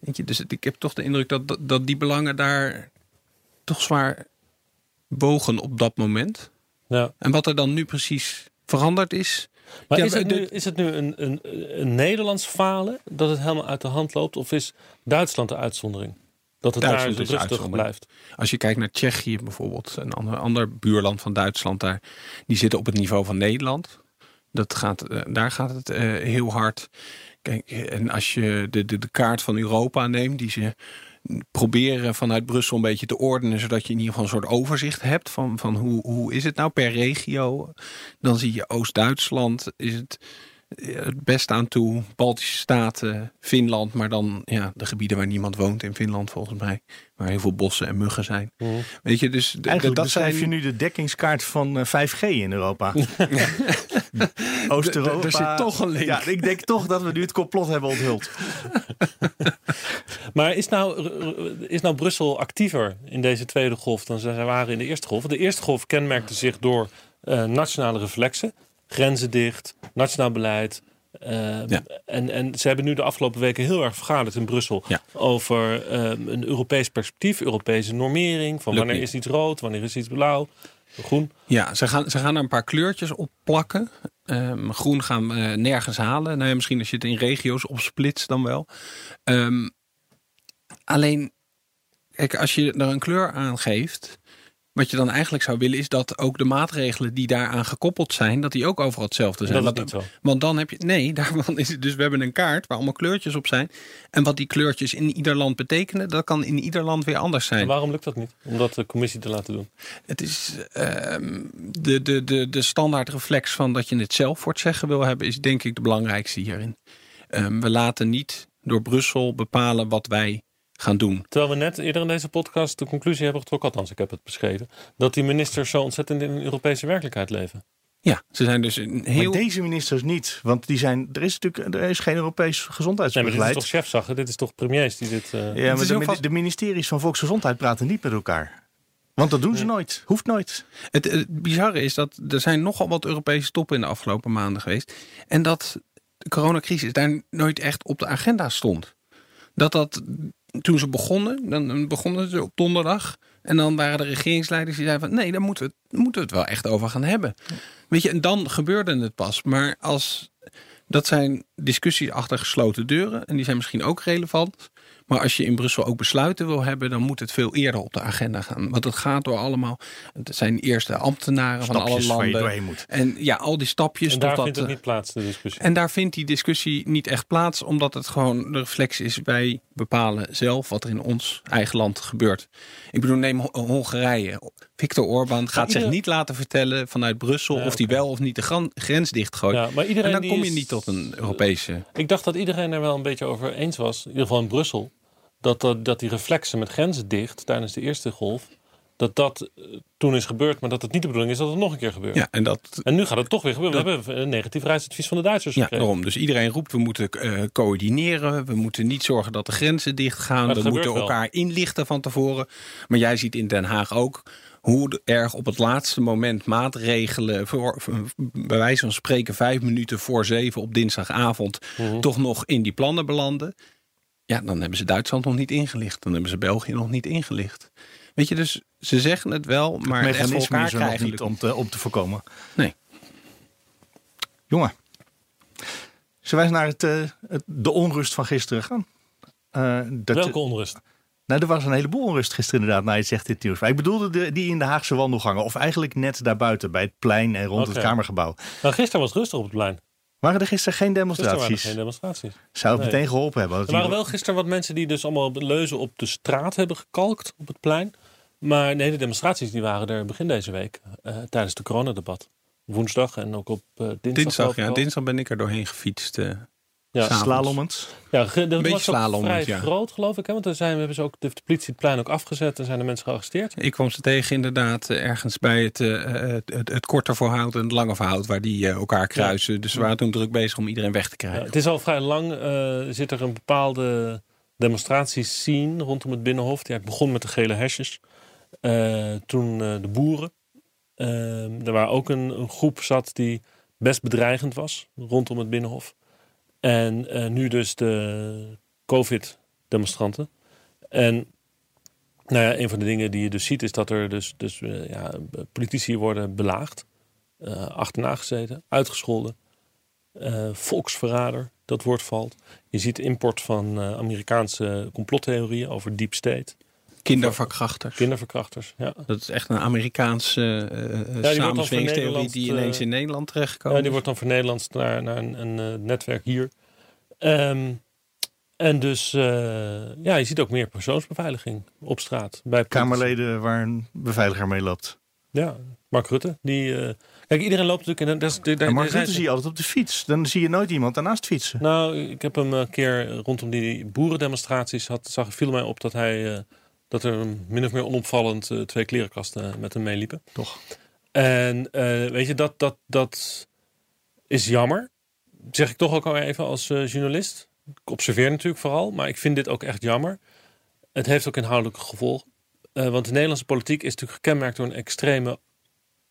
C: Weet je, dus ik heb toch de indruk dat, dat die belangen daar toch zwaar wogen op dat moment.
B: Ja.
C: En wat er dan nu precies veranderd is.
B: Maar
C: Ja,
B: is, het nu, is het nu een, een, een Nederlands falen dat het helemaal uit de hand loopt? Of is Duitsland de uitzondering? Dat het
C: Duitsland
B: daar rustig blijft?
C: Als je kijkt naar Tsjechië bijvoorbeeld, een ander, ander buurland van Duitsland, daar, die zitten op het niveau van Nederland. Dat gaat, eh, daar gaat het eh, heel hard. Kijk, en als je de, de, de kaart van Europa neemt, die ze proberen vanuit Brussel een beetje te ordenen, zodat je in ieder geval een soort overzicht hebt van, van hoe, hoe is het nou per regio. Dan zie je Oost-Duitsland is het het best aan toe. Baltische Staten, Finland, maar dan ja, de gebieden waar niemand woont in Finland volgens mij. Waar heel veel bossen en muggen zijn.
B: Mhm.
C: Weet je, dus
D: Eigenlijk
C: dat
D: beschrijf
C: zijn
D: je nu de dekkingskaart van eh, 5G in Europa. Oost-Europa.
C: Er zit toch een link.
D: Ja, ik denk toch dat we nu het complot hebben onthuld.
B: Maar is nou, is nou Brussel actiever in deze tweede golf dan ze waren in de eerste golf? De eerste golf kenmerkte zich door eh, nationale reflexen. Grenzen dicht, nationaal beleid. eh,
C: Ja.
B: en, en ze hebben nu de afgelopen weken heel erg vergaderd in Brussel
C: Ja.
B: over eh, een Europees perspectief, Europese normering. Van
C: Lukt
B: wanneer
C: niet.
B: is iets rood, wanneer is iets blauw, groen.
C: Ja, ze gaan, ze gaan er een paar kleurtjes op plakken. Ehm, groen gaan we nergens halen. Nou ja, misschien als je het in regio's opsplitst dan wel. Ehm, alleen, kijk, als je er een kleur aan geeft... Wat je dan eigenlijk zou willen is dat ook de maatregelen die daaraan gekoppeld zijn, dat die ook overal hetzelfde zijn.
B: Dat is
C: Want-
B: niet zo.
C: Want dan heb je. Nee, daarvan is het dus. We hebben een kaart waar allemaal kleurtjes op zijn. En wat die kleurtjes in ieder land betekenen, dat kan in ieder land weer anders zijn.
B: En waarom lukt dat niet? Om dat de commissie te laten doen.
C: Het is ehm, de, de, de, de standaard reflex van dat je het zelf voor het zeggen wil hebben, is denk ik de belangrijkste hierin. Ehm, we laten niet door Brussel bepalen wat wij gaan doen.
B: Terwijl we net eerder in deze podcast de conclusie hebben getrokken, althans ik heb het beschreven, dat die ministers zo ontzettend in een Europese werkelijkheid leven.
C: Ja, ze zijn dus een heel.
D: Maar deze ministers niet. Want die zijn, er is natuurlijk er is geen Europees
B: Nee, maar dit is
D: gezondheidsbeleid.
B: toch chefzag, dit is toch premiers die dit... eh,
D: ja, maar de,
C: vast-
D: de ministeries van Volksgezondheid praten niet met elkaar. Want dat doen ze nooit. Hoeft nooit.
C: Het, het bizarre is dat er zijn nogal wat Europese toppen in de afgelopen maanden geweest. En dat de coronacrisis daar nooit echt op de agenda stond. Dat dat toen ze begonnen, dan begonnen ze op donderdag. En dan waren de regeringsleiders die zeiden van nee, daar moeten we, het- moeten het wel echt over gaan hebben. Weet je, en dan gebeurde het pas. Maar als dat zijn discussies achter gesloten deuren. En die zijn misschien ook relevant. Maar als je in Brussel ook besluiten wil hebben, dan moet het veel eerder op de agenda gaan. Want het gaat door allemaal. Het zijn eerste ambtenaren van alle
D: Stapjes waar je
C: landen.
D: doorheen moet.
C: En ja, al die stapjes.
B: en daar
C: totdat,
B: vindt het
C: eh,
B: niet plaats, de discussie.
C: en daar vindt die discussie niet echt plaats, omdat het gewoon de reflex is: wij bepalen zelf wat er in ons eigen land gebeurt. Ik bedoel, neem Ho- Hongarije. Viktor Orbán gaat
B: ieder-
C: zich niet laten vertellen vanuit Brussel
B: Ja,
C: of hij
B: oké.
C: wel of niet de grens dichtgooit.
B: Ja, maar iedereen
C: en dan
B: die
C: kom je
B: is-
C: niet tot een Europese.
B: Ik dacht dat iedereen er wel een beetje over eens was, in ieder geval in Brussel, dat, dat, dat die reflexen met grenzen dicht tijdens de eerste golf dat dat eh, toen is gebeurd, maar dat het niet de bedoeling is dat het nog een keer gebeurt.
C: Ja, en dat
B: En nu gaat het toch weer gebeuren. We hebben een negatief reisadvies van de Duitsers
C: Ja,
B: gekregen.
C: daarom. Dus iedereen roept, we moeten eh, coördineren. We moeten niet zorgen dat de grenzen dicht gaan.
B: Maar het
C: We moeten
B: wel.
C: elkaar inlichten van tevoren. Maar jij ziet in Den Haag ook hoe erg op het laatste moment maatregelen... Voor, voor- bij wijze van spreken vijf minuten voor zeven op dinsdagavond...
B: Mhm.
C: toch nog in die plannen belanden. Ja, dan hebben ze Duitsland nog niet ingelicht. Dan hebben ze België nog niet ingelicht. Weet je, dus ze zeggen het wel, maar het
D: mechanisme is er nog niet om te, om te voorkomen.
C: Nee.
D: Jongen, zullen wij naar het, eh, het- de onrust van gisteren gaan? Eh, dat,
B: Welke onrust?
D: Nou, er was een heleboel onrust gisteren inderdaad. Nou, je zegt dit nieuws. Maar ik bedoelde de, die in de Haagse wandelgangen. Of eigenlijk net daarbuiten bij het plein en rond het Kamergebouw.
B: Nou, gisteren was het rustig op het plein.
D: Waren er gisteren geen
B: Gisteren waren er
D: demonstraties?
B: geen demonstraties.
D: Zou het
B: Nee.
D: meteen geholpen hebben?
B: Er waren
D: die-
B: wel gisteren wat mensen die dus allemaal leuzen op de straat hebben gekalkt op het plein. Maar nee, de demonstraties die waren er begin deze week eh, tijdens de coronadebat. Woensdag en ook op eh, dinsdag.
C: Dinsdag, ja, dinsdag ben ik er doorheen gefietst. eh.
B: Ja.
D: Slalommend.
B: ja dat
C: beetje
B: was ook vrij
C: ja.
B: groot geloof ik. Hè? Want er zijn, hebben ze ook de politie het plein ook afgezet en zijn er mensen gearresteerd.
C: Ik kwam ze tegen inderdaad eh, ergens bij het, eh, het, het, het korte verhoud en het lange verhoud... waar die eh, elkaar kruisen. Dus we waren toen druk bezig om iedereen weg te
B: Ja,
C: krijgen.
B: het is al vrij lang uh, zit er een bepaalde demonstratiescene rondom het Binnenhof. Ja, het begon met de gele hesjes. Uh, toen uh, de boeren. Uh, er waar ook een, een, groep zat die best bedreigend was rondom het Binnenhof. En uh, nu dus de COVID-demonstranten. En nou ja, een van de dingen die je dus ziet is dat er dus, dus uh, ja, politici worden belaagd. Uh, achterna gezeten, uitgescholden. Volksverrader, dat woord valt. Je ziet import van Amerikaanse complottheorieën over deep state.
C: Kinderverkrachters.
B: Kinderverkrachters, ja.
C: Dat is echt een Amerikaanse uh, ja, samensweringstheorie die ineens in Nederland terechtkomt.
B: Ja, die wordt dan van Nederlands naar, naar een, een uh, netwerk hier. Um, en dus, uh, ja, je ziet ook meer persoonsbeveiliging op straat. Bij
D: Kamerleden waar een beveiliger mee loopt.
B: Ja, Mark Rutte. Die, uh, kijk, iedereen loopt natuurlijk... In, dat,
D: en Mark Rutte zie je altijd op de fiets. Dan zie je nooit iemand daarnaast fietsen.
B: Nou, ik heb hem een keer rondom die boerendemonstraties... Had, zag, viel mij op dat hij... Uh, dat er min of meer onopvallend uh, twee klerenkasten met hem meeliepen.
D: Toch.
B: En weet je, dat, dat, dat is jammer. Zeg ik toch ook al even als journalist. Ik observeer natuurlijk vooral, maar ik vind dit ook echt jammer. Het heeft ook inhoudelijke gevolgen. Want de Nederlandse politiek is natuurlijk gekenmerkt door een extreme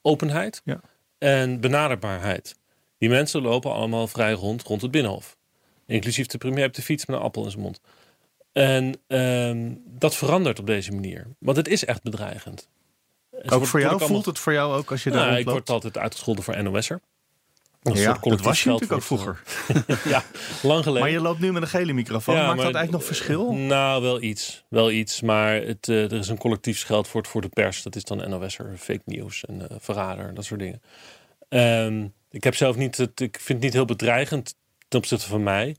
B: openheid
D: ja.
B: en benaderbaarheid. Die mensen lopen allemaal vrij rond rond het binnenhof. Inclusief de premier op de fiets met een appel in zijn mond. En um, dat verandert op deze manier. Want het is echt bedreigend.
D: Het ook voor jou? Allemaal... Voelt het voor jou ook als je daar
B: nou, Ik word altijd uitgescholden voor NOS'er.
D: Ja, dat was je natuurlijk ook vroeger.
B: ja, lang geleden.
D: Maar je loopt nu met een gele microfoon. Ja, Maakt dat eigenlijk nog verschil?
B: Nou, wel iets. Wel iets. Maar het, uh, er is een collectief scheldwoord voor de pers. Dat is dan NOS'er, fake news en uh, verrader. Dat soort dingen. Um, ik heb zelf niet... Het, ik vind het niet heel bedreigend ten opzichte van mij.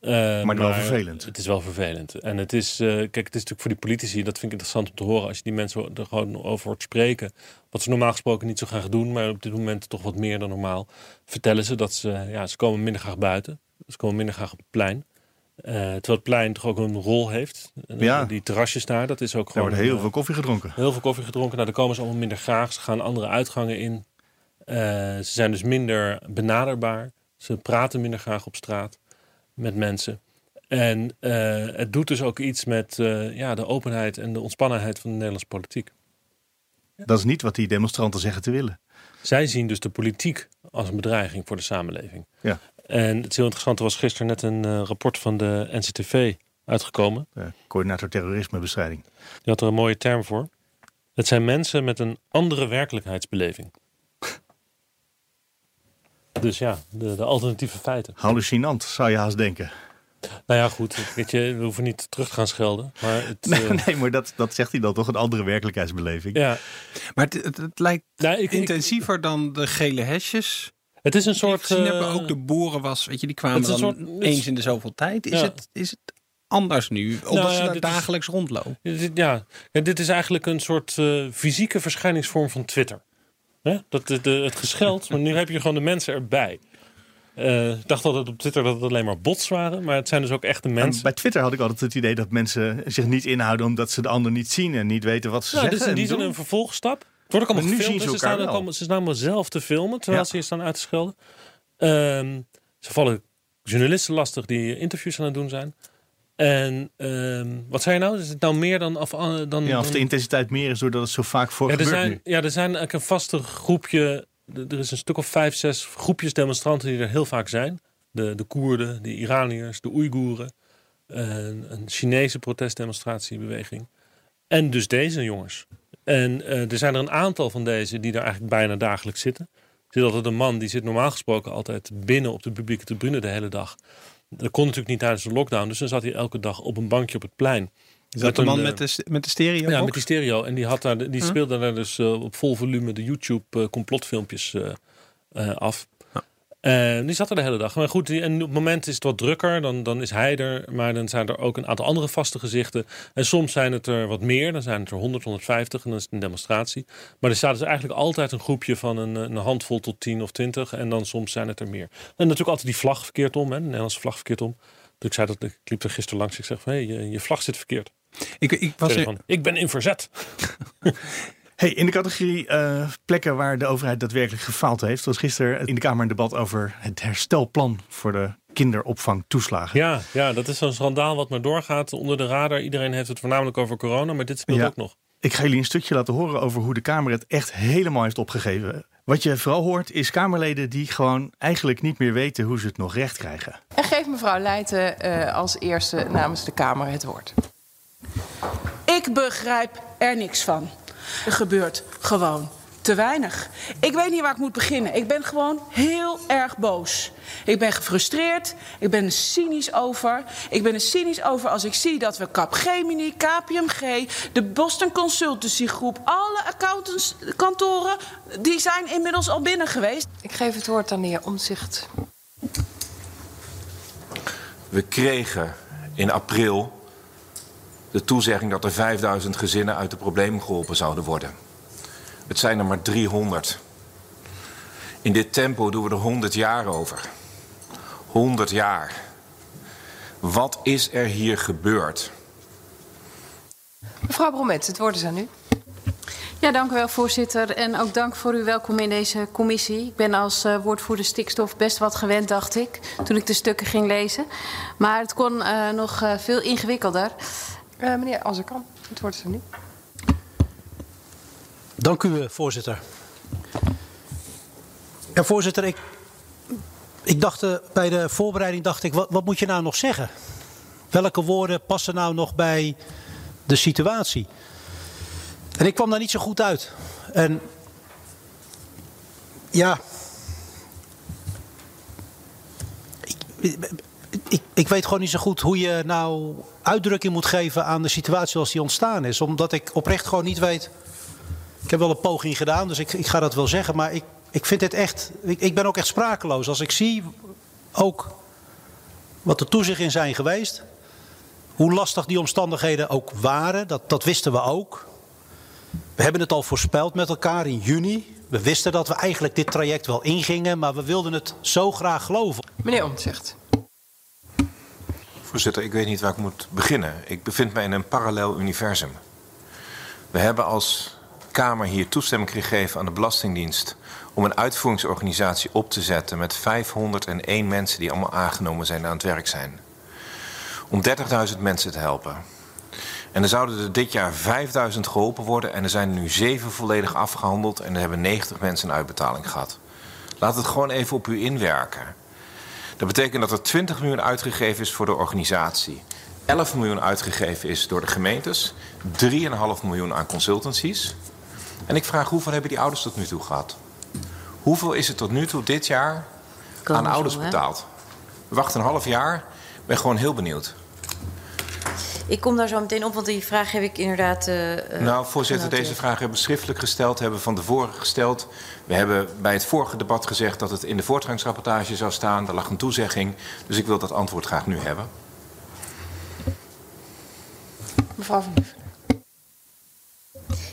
D: Uh, maar wel vervelend.
B: Het is wel vervelend. En het is, uh, kijk, het is natuurlijk voor die politici, dat vind ik interessant om te horen. Als je die mensen er gewoon over hoort spreken. Wat ze normaal gesproken niet zo graag doen, maar op dit moment toch wat meer dan normaal. Vertellen ze dat ze, ja, ze komen minder graag buiten. Ze komen minder graag op het plein. Uh, terwijl het plein toch ook een rol heeft.
D: Ja.
B: Die terrasjes daar, dat is ook
D: er
B: gewoon...
D: wordt heel veel koffie gedronken.
B: Heel veel koffie gedronken. Nou, daar komen ze allemaal minder graag. Ze gaan andere uitgangen in. Ze zijn dus minder benaderbaar. Ze praten minder graag op straat mensen. En uh, het doet dus ook iets met uh, ja, de openheid en de ontspannenheid van de Nederlandse politiek.
D: Dat is niet wat die demonstranten zeggen te willen.
B: Zij zien dus de politiek als een bedreiging voor de samenleving.
D: Ja.
B: En het heel interessante was gisteren net een uh, rapport van de NCTV uitgekomen.
D: De coördinator terrorismebestrijding.
B: Die had er een mooie term voor. Het zijn mensen met een andere werkelijkheidsbeleving. Dus ja, de, de alternatieve feiten.
D: Hallucinant, zou je haast denken.
B: Nou ja, goed. Weet je, we hoeven niet terug te gaan schelden. Maar het,
D: nee,
B: uh...
D: nee, maar dat, dat zegt hij dan toch, een andere werkelijkheidsbeleving.
B: Ja.
C: Maar het, het, het lijkt
B: nou, ik,
C: intensiever ik, dan de gele hesjes.
B: Het is een soort... Uh,
C: hebben ook de boeren was, weet je, die kwamen dan soort, eens in de zoveel tijd. Is, ja. het, is het anders nu? Omdat nou, ze daar dagelijks
B: is,
C: rondlopen?
B: Ja, dit is eigenlijk een soort uh, fysieke verschijningsvorm van Twitter. Hè? Dat, de, de, het gescheld, maar nu heb je gewoon de mensen erbij. Eh, ik dacht altijd op Twitter dat het alleen maar bots waren, maar het zijn dus ook echte mensen.
D: bij Twitter had ik altijd het idee dat mensen zich niet inhouden omdat ze de ander niet zien en niet weten wat ze
B: Nou,
D: zeggen.
B: is in die
D: en
B: zin een vervolgstap. Het wordt ook allemaal
D: Maar
B: gefilmd.
D: ze
B: staan allemaal, ze staan allemaal zelf te filmen terwijl
D: Ja.
B: ze hier staan uit te schelden. Ehm, ze vallen journalisten lastig die interviews aan het doen zijn. En ehm, wat zei je nou? Is het nou meer dan... Of, eh, dan
D: Ja, of de intensiteit meer is doordat het zo vaak voor
B: ja, er zijn,
D: nu.
B: ja, er zijn eigenlijk een vaste groepje. Er is een stuk of vijf, zes groepjes demonstranten die er heel vaak zijn. De, de Koerden, de Iraniërs, de Oeigoeren. Een, een Chinese protestdemonstratiebeweging. En dus deze jongens. En eh, er zijn er een aantal van deze die er eigenlijk bijna dagelijks zitten. Er zit altijd een man die zit normaal gesproken altijd binnen op de publieke tribune de hele dag. Dat kon natuurlijk niet tijdens de lockdown. Dus dan zat hij elke dag op een bankje op het plein.
C: Is dat de
B: een,
C: man
B: eh,
C: met de, met de stereo?
B: ja,
C: ook?
B: met die stereo. En die, had daar, die speelde daar dus eh, op vol volume de YouTube eh, complotfilmpjes eh, eh, af. En die zat er de hele dag. Maar goed, die, en op het moment is het wat drukker. Dan, dan is hij er. Maar dan zijn er ook een aantal andere vaste gezichten. En soms zijn het er wat meer. Dan zijn het er 100, 150. En dan is het een demonstratie. Maar er staat dus eigenlijk altijd een groepje van een, een handvol tot 10 of 20. En dan soms zijn het er meer. En natuurlijk altijd die vlag verkeerd om. Hè, de Nederlandse vlag verkeerd om. Dus ik zei dat ik liep er gisteren langs. Ik zeg van hé, hey, je, je vlag zit verkeerd.
C: Ik, ik, was er,
B: van, ik ben in verzet.
D: Hey, in de categorie eh, plekken waar de overheid daadwerkelijk gefaald heeft, was gisteren in de Kamer een debat over het herstelplan voor de kinderopvangtoeslagen.
B: Ja, ja, dat is zo'n schandaal wat maar doorgaat onder de radar. Iedereen heeft het voornamelijk over corona, maar dit speelt
D: Ja.
B: ook nog.
D: Ik ga jullie een stukje laten horen over hoe de Kamer het echt helemaal heeft opgegeven. Wat je vooral hoort is Kamerleden die gewoon eigenlijk niet meer weten hoe ze het nog recht krijgen.
I: En geef mevrouw Leijten eh, als eerste namens de Kamer het woord.
J: Ik begrijp er niks van. Er gebeurt gewoon te weinig. Ik weet niet waar ik moet beginnen. Ik ben gewoon heel erg boos. Ik ben gefrustreerd. Ik ben er cynisch over. Ik ben er cynisch over als ik zie dat we Capgemini, KPMG, de Boston Consultancy Groep, alle accountantskantoren, die zijn inmiddels al binnen geweest.
I: Ik geef het woord aan de heer Omzicht.
K: We kregen in april de toezegging dat er 5000 gezinnen uit de problemen geholpen zouden worden. Het zijn er maar 300. In dit tempo doen we er 100 jaar over. 100 jaar. Wat is er hier gebeurd?
I: Mevrouw Bromet, het woord is aan u.
L: Ja, dank u wel, voorzitter. En ook dank voor uw welkom in deze commissie. Ik ben als uh, woordvoerder stikstof best wat gewend, dacht ik, toen ik de stukken ging lezen. Maar het kon uh, nog uh, veel ingewikkelder.
I: Uh, meneer, kan, het woord is aan u.
M: Dank u, voorzitter. Ja, voorzitter, ik, ik dacht uh, bij de voorbereiding dacht ik, wat, wat moet je nou nog zeggen? Welke woorden passen nou nog bij de situatie? En ik kwam daar niet zo goed uit. En ja. Ik, ik, ik, weet gewoon niet zo goed hoe je nou uitdrukking moet geven aan de situatie zoals die ontstaan is. Omdat ik oprecht gewoon niet weet. Ik heb wel een poging gedaan, dus ik, ik ga dat wel zeggen. Maar ik, ik vind dit echt. Ik, ben ook echt sprakeloos. Als ik zie ook wat de toezicht in zijn geweest. Hoe lastig die omstandigheden ook waren, dat, dat wisten we ook. We hebben het al voorspeld met elkaar in juni. We wisten dat we eigenlijk dit traject wel ingingen, maar we wilden het zo graag geloven.
I: Meneer Omtzigt.
K: Voorzitter, ik weet niet waar ik moet beginnen. Ik bevind mij in een parallel universum. We hebben als Kamer hier toestemming gegeven aan de Belastingdienst om een uitvoeringsorganisatie op te zetten met 501 mensen die allemaal aangenomen zijn en aan het werk zijn. Om 30.000 mensen te helpen. En er zouden er dit jaar 5000 geholpen worden en er zijn er nu 7 volledig afgehandeld en er hebben 90 mensen een uitbetaling gehad. Laat het gewoon even op u inwerken. Dat betekent dat er 20 miljoen uitgegeven is voor de organisatie. 11 miljoen uitgegeven is door de gemeentes. 3,5 miljoen aan consultancies. En ik vraag hoeveel hebben die ouders tot nu toe gehad? Hoeveel is het tot nu toe dit jaar aan ouders
L: zo,
K: betaald? We wachten een half jaar. Ik ben gewoon heel benieuwd.
N: Ik kom daar zo meteen op, want die vraag heb ik inderdaad. Uh,
K: nou, voorzitter, deze vraag hebben we schriftelijk gesteld, hebben we van tevoren gesteld. We hebben bij het vorige debat gezegd dat het in de voortgangsrapportage zou staan. Daar lag een toezegging. Dus ik wil dat antwoord graag nu hebben.
I: Mevrouw Van Lief.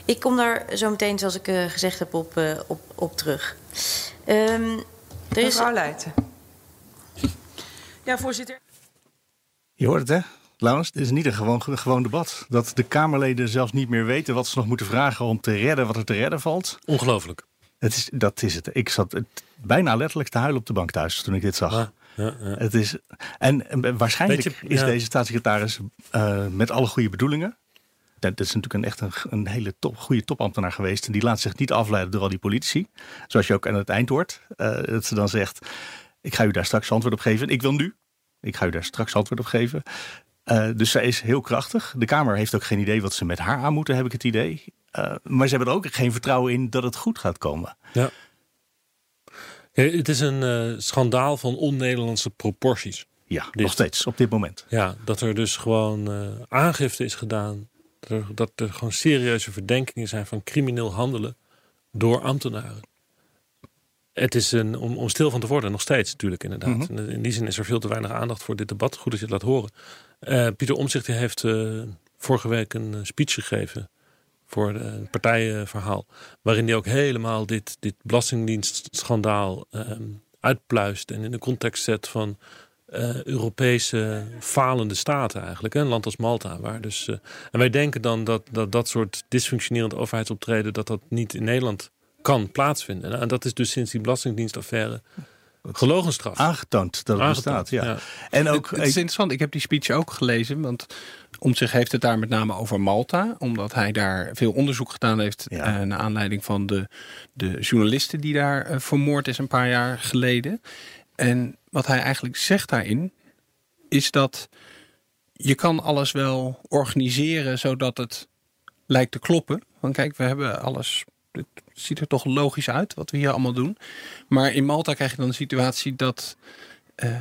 N: Ik kom daar zo meteen, zoals ik uh, gezegd heb, op, uh, op, op terug. Um,
I: er is... Mevrouw Leijten.
J: Ja, voorzitter.
D: Je hoort het, hè? Laurens, dit is niet een gewoon, gewoon debat. Dat de Kamerleden zelfs niet meer weten wat ze nog moeten vragen om te redden wat er te redden valt.
B: Ongelooflijk.
D: Het is, dat is het. Ik zat het, bijna letterlijk te huilen op de bank thuis toen ik dit zag.
B: Ja, ja, ja.
D: Het is, en, en waarschijnlijk
B: je,
D: is
B: ja.
D: deze staatssecretaris eh, met alle goede bedoelingen. Dat is natuurlijk een, echt een, een hele top, goede topambtenaar geweest. En die laat zich niet afleiden door al die politici. Zoals je ook aan het eind hoort. eh, dat ze dan zegt, ik ga u daar straks antwoord op geven. Ik wil nu. Ik ga u daar straks antwoord op geven. Eh, dus zij is heel krachtig. De Kamer heeft ook geen idee wat ze met haar aan moeten, heb ik het idee. Eh, maar ze hebben er ook geen vertrouwen in dat het goed gaat komen.
B: Ja. Het is een eh, schandaal van on-Nederlandse proporties.
D: Ja, nog steeds, op dit moment.
B: Ja, dat er dus gewoon aangifte is gedaan. Dat er, dat er gewoon serieuze verdenkingen zijn van crimineel handelen door ambtenaren. Het is een, om, om stil van te worden, nog steeds natuurlijk inderdaad.
D: Mhm.
B: In die zin is er veel te weinig aandacht voor dit debat. Goed dat je het laat horen. Eh, Pieter Omtzigt die heeft eh, vorige week een eh, speech gegeven voor een partijverhaal. Waarin hij ook helemaal dit, dit belastingdienstschandaal ehm, uitpluist. En in de context zet van Europese falende staten eigenlijk. Hè? Een land als Malta. Waar dus, en wij denken dan dat, dat dat soort dysfunctionerend overheidsoptreden... dat dat niet in Nederland kan plaatsvinden. En dat is dus sinds die belastingdienstaffaire gelogenstraf.
D: Aangetoond dat het
B: Aangetoond,
D: bestaat, ja.
B: ja.
D: En ook,
C: het, het is interessant, ik heb die speech ook gelezen. Want om zich heeft het daar met name over Malta. Omdat hij daar veel onderzoek gedaan heeft.
D: Ja.
C: eh, naar aanleiding van de, de journalisten die daar eh, vermoord is een paar jaar geleden. En wat hij eigenlijk zegt daarin. Is dat je kan alles wel organiseren zodat het lijkt te kloppen. Want kijk, we hebben alles. Het ziet er toch logisch uit wat we hier allemaal doen. Maar in Malta krijg je dan de situatie dat eh,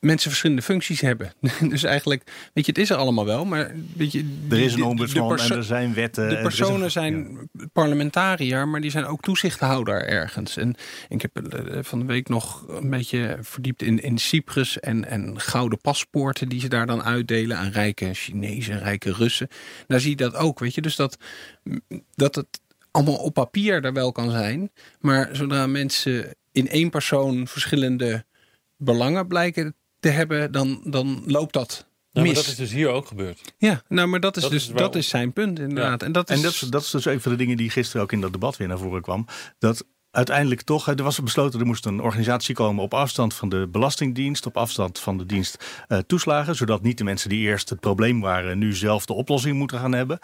C: mensen verschillende functies hebben. dus eigenlijk, weet je, het is er allemaal wel, maar weet je,
D: er is een ombudsman en er zijn wetten. en
C: De
D: er een-
C: personen zijn parlementariër, maar die zijn ook toezichthouder ergens. En ik heb eh, van de week nog een beetje verdiept in, in Cyprus en, en gouden paspoorten die ze daar dan uitdelen aan rijke Chinezen, rijke Russen. Daar zie je dat ook, weet je. Dus dat, dat het allemaal op papier er wel kan zijn, maar zodra mensen in één persoon verschillende belangen blijken te hebben, dan, dan loopt dat
B: Ja,
C: mis.
B: maar dat is dus hier ook gebeurd.
C: Ja, nou, maar dat is
B: Dat
C: dus
B: is
C: dat is zijn punt inderdaad. En dat is,
D: En dat is, dat is dus een van de dingen die gisteren ook in dat debat weer naar voren kwam. Dat uiteindelijk toch, er was besloten, er moest een organisatie komen op afstand van de Belastingdienst, op afstand van de dienst eh, toeslagen, zodat niet de mensen die eerst het probleem waren, nu zelf de oplossing moeten gaan hebben.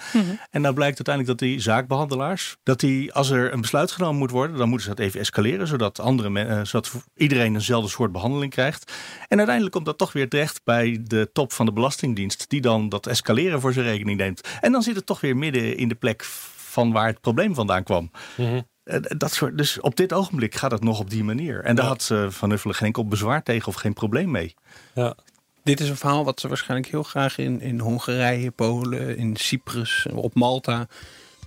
D: En nou blijkt uiteindelijk dat die zaakbehandelaars, dat die, als er een besluit genomen moet worden, dan moeten ze dat even escaleren, zodat, andere men- eh, zodat iedereen eenzelfde soort behandeling krijgt. En uiteindelijk komt dat toch weer terecht bij de top van de Belastingdienst, die dan dat escaleren voor zijn rekening neemt. En dan zit het toch weer midden in de plek van waar het probleem vandaan kwam.
B: Mhm.
D: Eh, Dat soort, dus op dit ogenblik gaat het nog op die manier. En daar had eh, Van Nuffelen geen enkel bezwaar tegen of geen probleem mee.
B: Ja.
C: Dit is een verhaal wat ze waarschijnlijk heel graag in, in Hongarije, Polen, in Cyprus, op Malta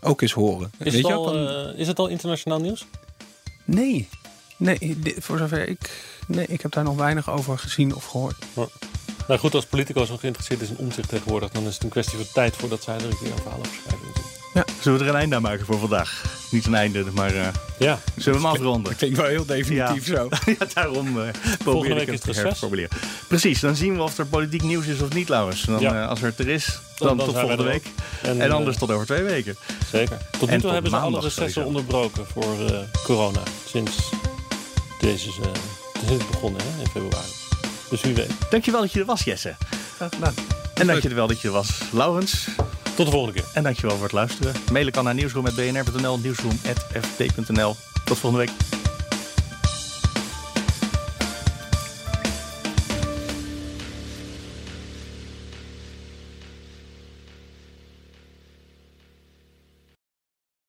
C: ook eens horen.
B: Is,
C: Weet
B: het
C: je
B: al, eh, is het al internationaal nieuws?
C: Nee. Nee, dit- voor zover ik. Nee, ik heb daar nog weinig over gezien of gehoord.
B: Nou goed, als politicus nog geïnteresseerd is in omzicht tegenwoordig, dan is het een kwestie van tijd voordat zij er een keer een verhaal over schrijven. natuurlijk.
D: Zullen we er een einde aan maken voor vandaag? Niet een einde, maar eh,
B: Ja.
D: zullen we hem afronden?
C: Ik denk wel heel definitief
D: Ja.
C: zo.
D: ja, daarom eh probeer
B: week
D: ik
B: is
D: het te. Precies, dan zien we of er politiek nieuws is of niet, Laurens. Dan,
B: Ja.
D: eh, als er het er is,
B: Dan-
D: dan,
B: dan
D: tot volgende week. En,
B: En,
D: anders tot over twee weken.
B: Zeker. Tot nu
D: En
B: toe hebben ze alle recessen onderbroken voor eh, corona. Sinds deze eh, sinds het begonnen hè, in februari. Dus wie weet.
D: Dankjewel dat je er was, Jesse.
C: Graag gedaan.
D: En dankjewel dat je er was, Laurens.
B: Tot de volgende keer.
D: En dankjewel voor het luisteren. Mailen kan naar nieuwsroom.bnr.nl, nieuwsroom.fd.nl. Tot volgende week.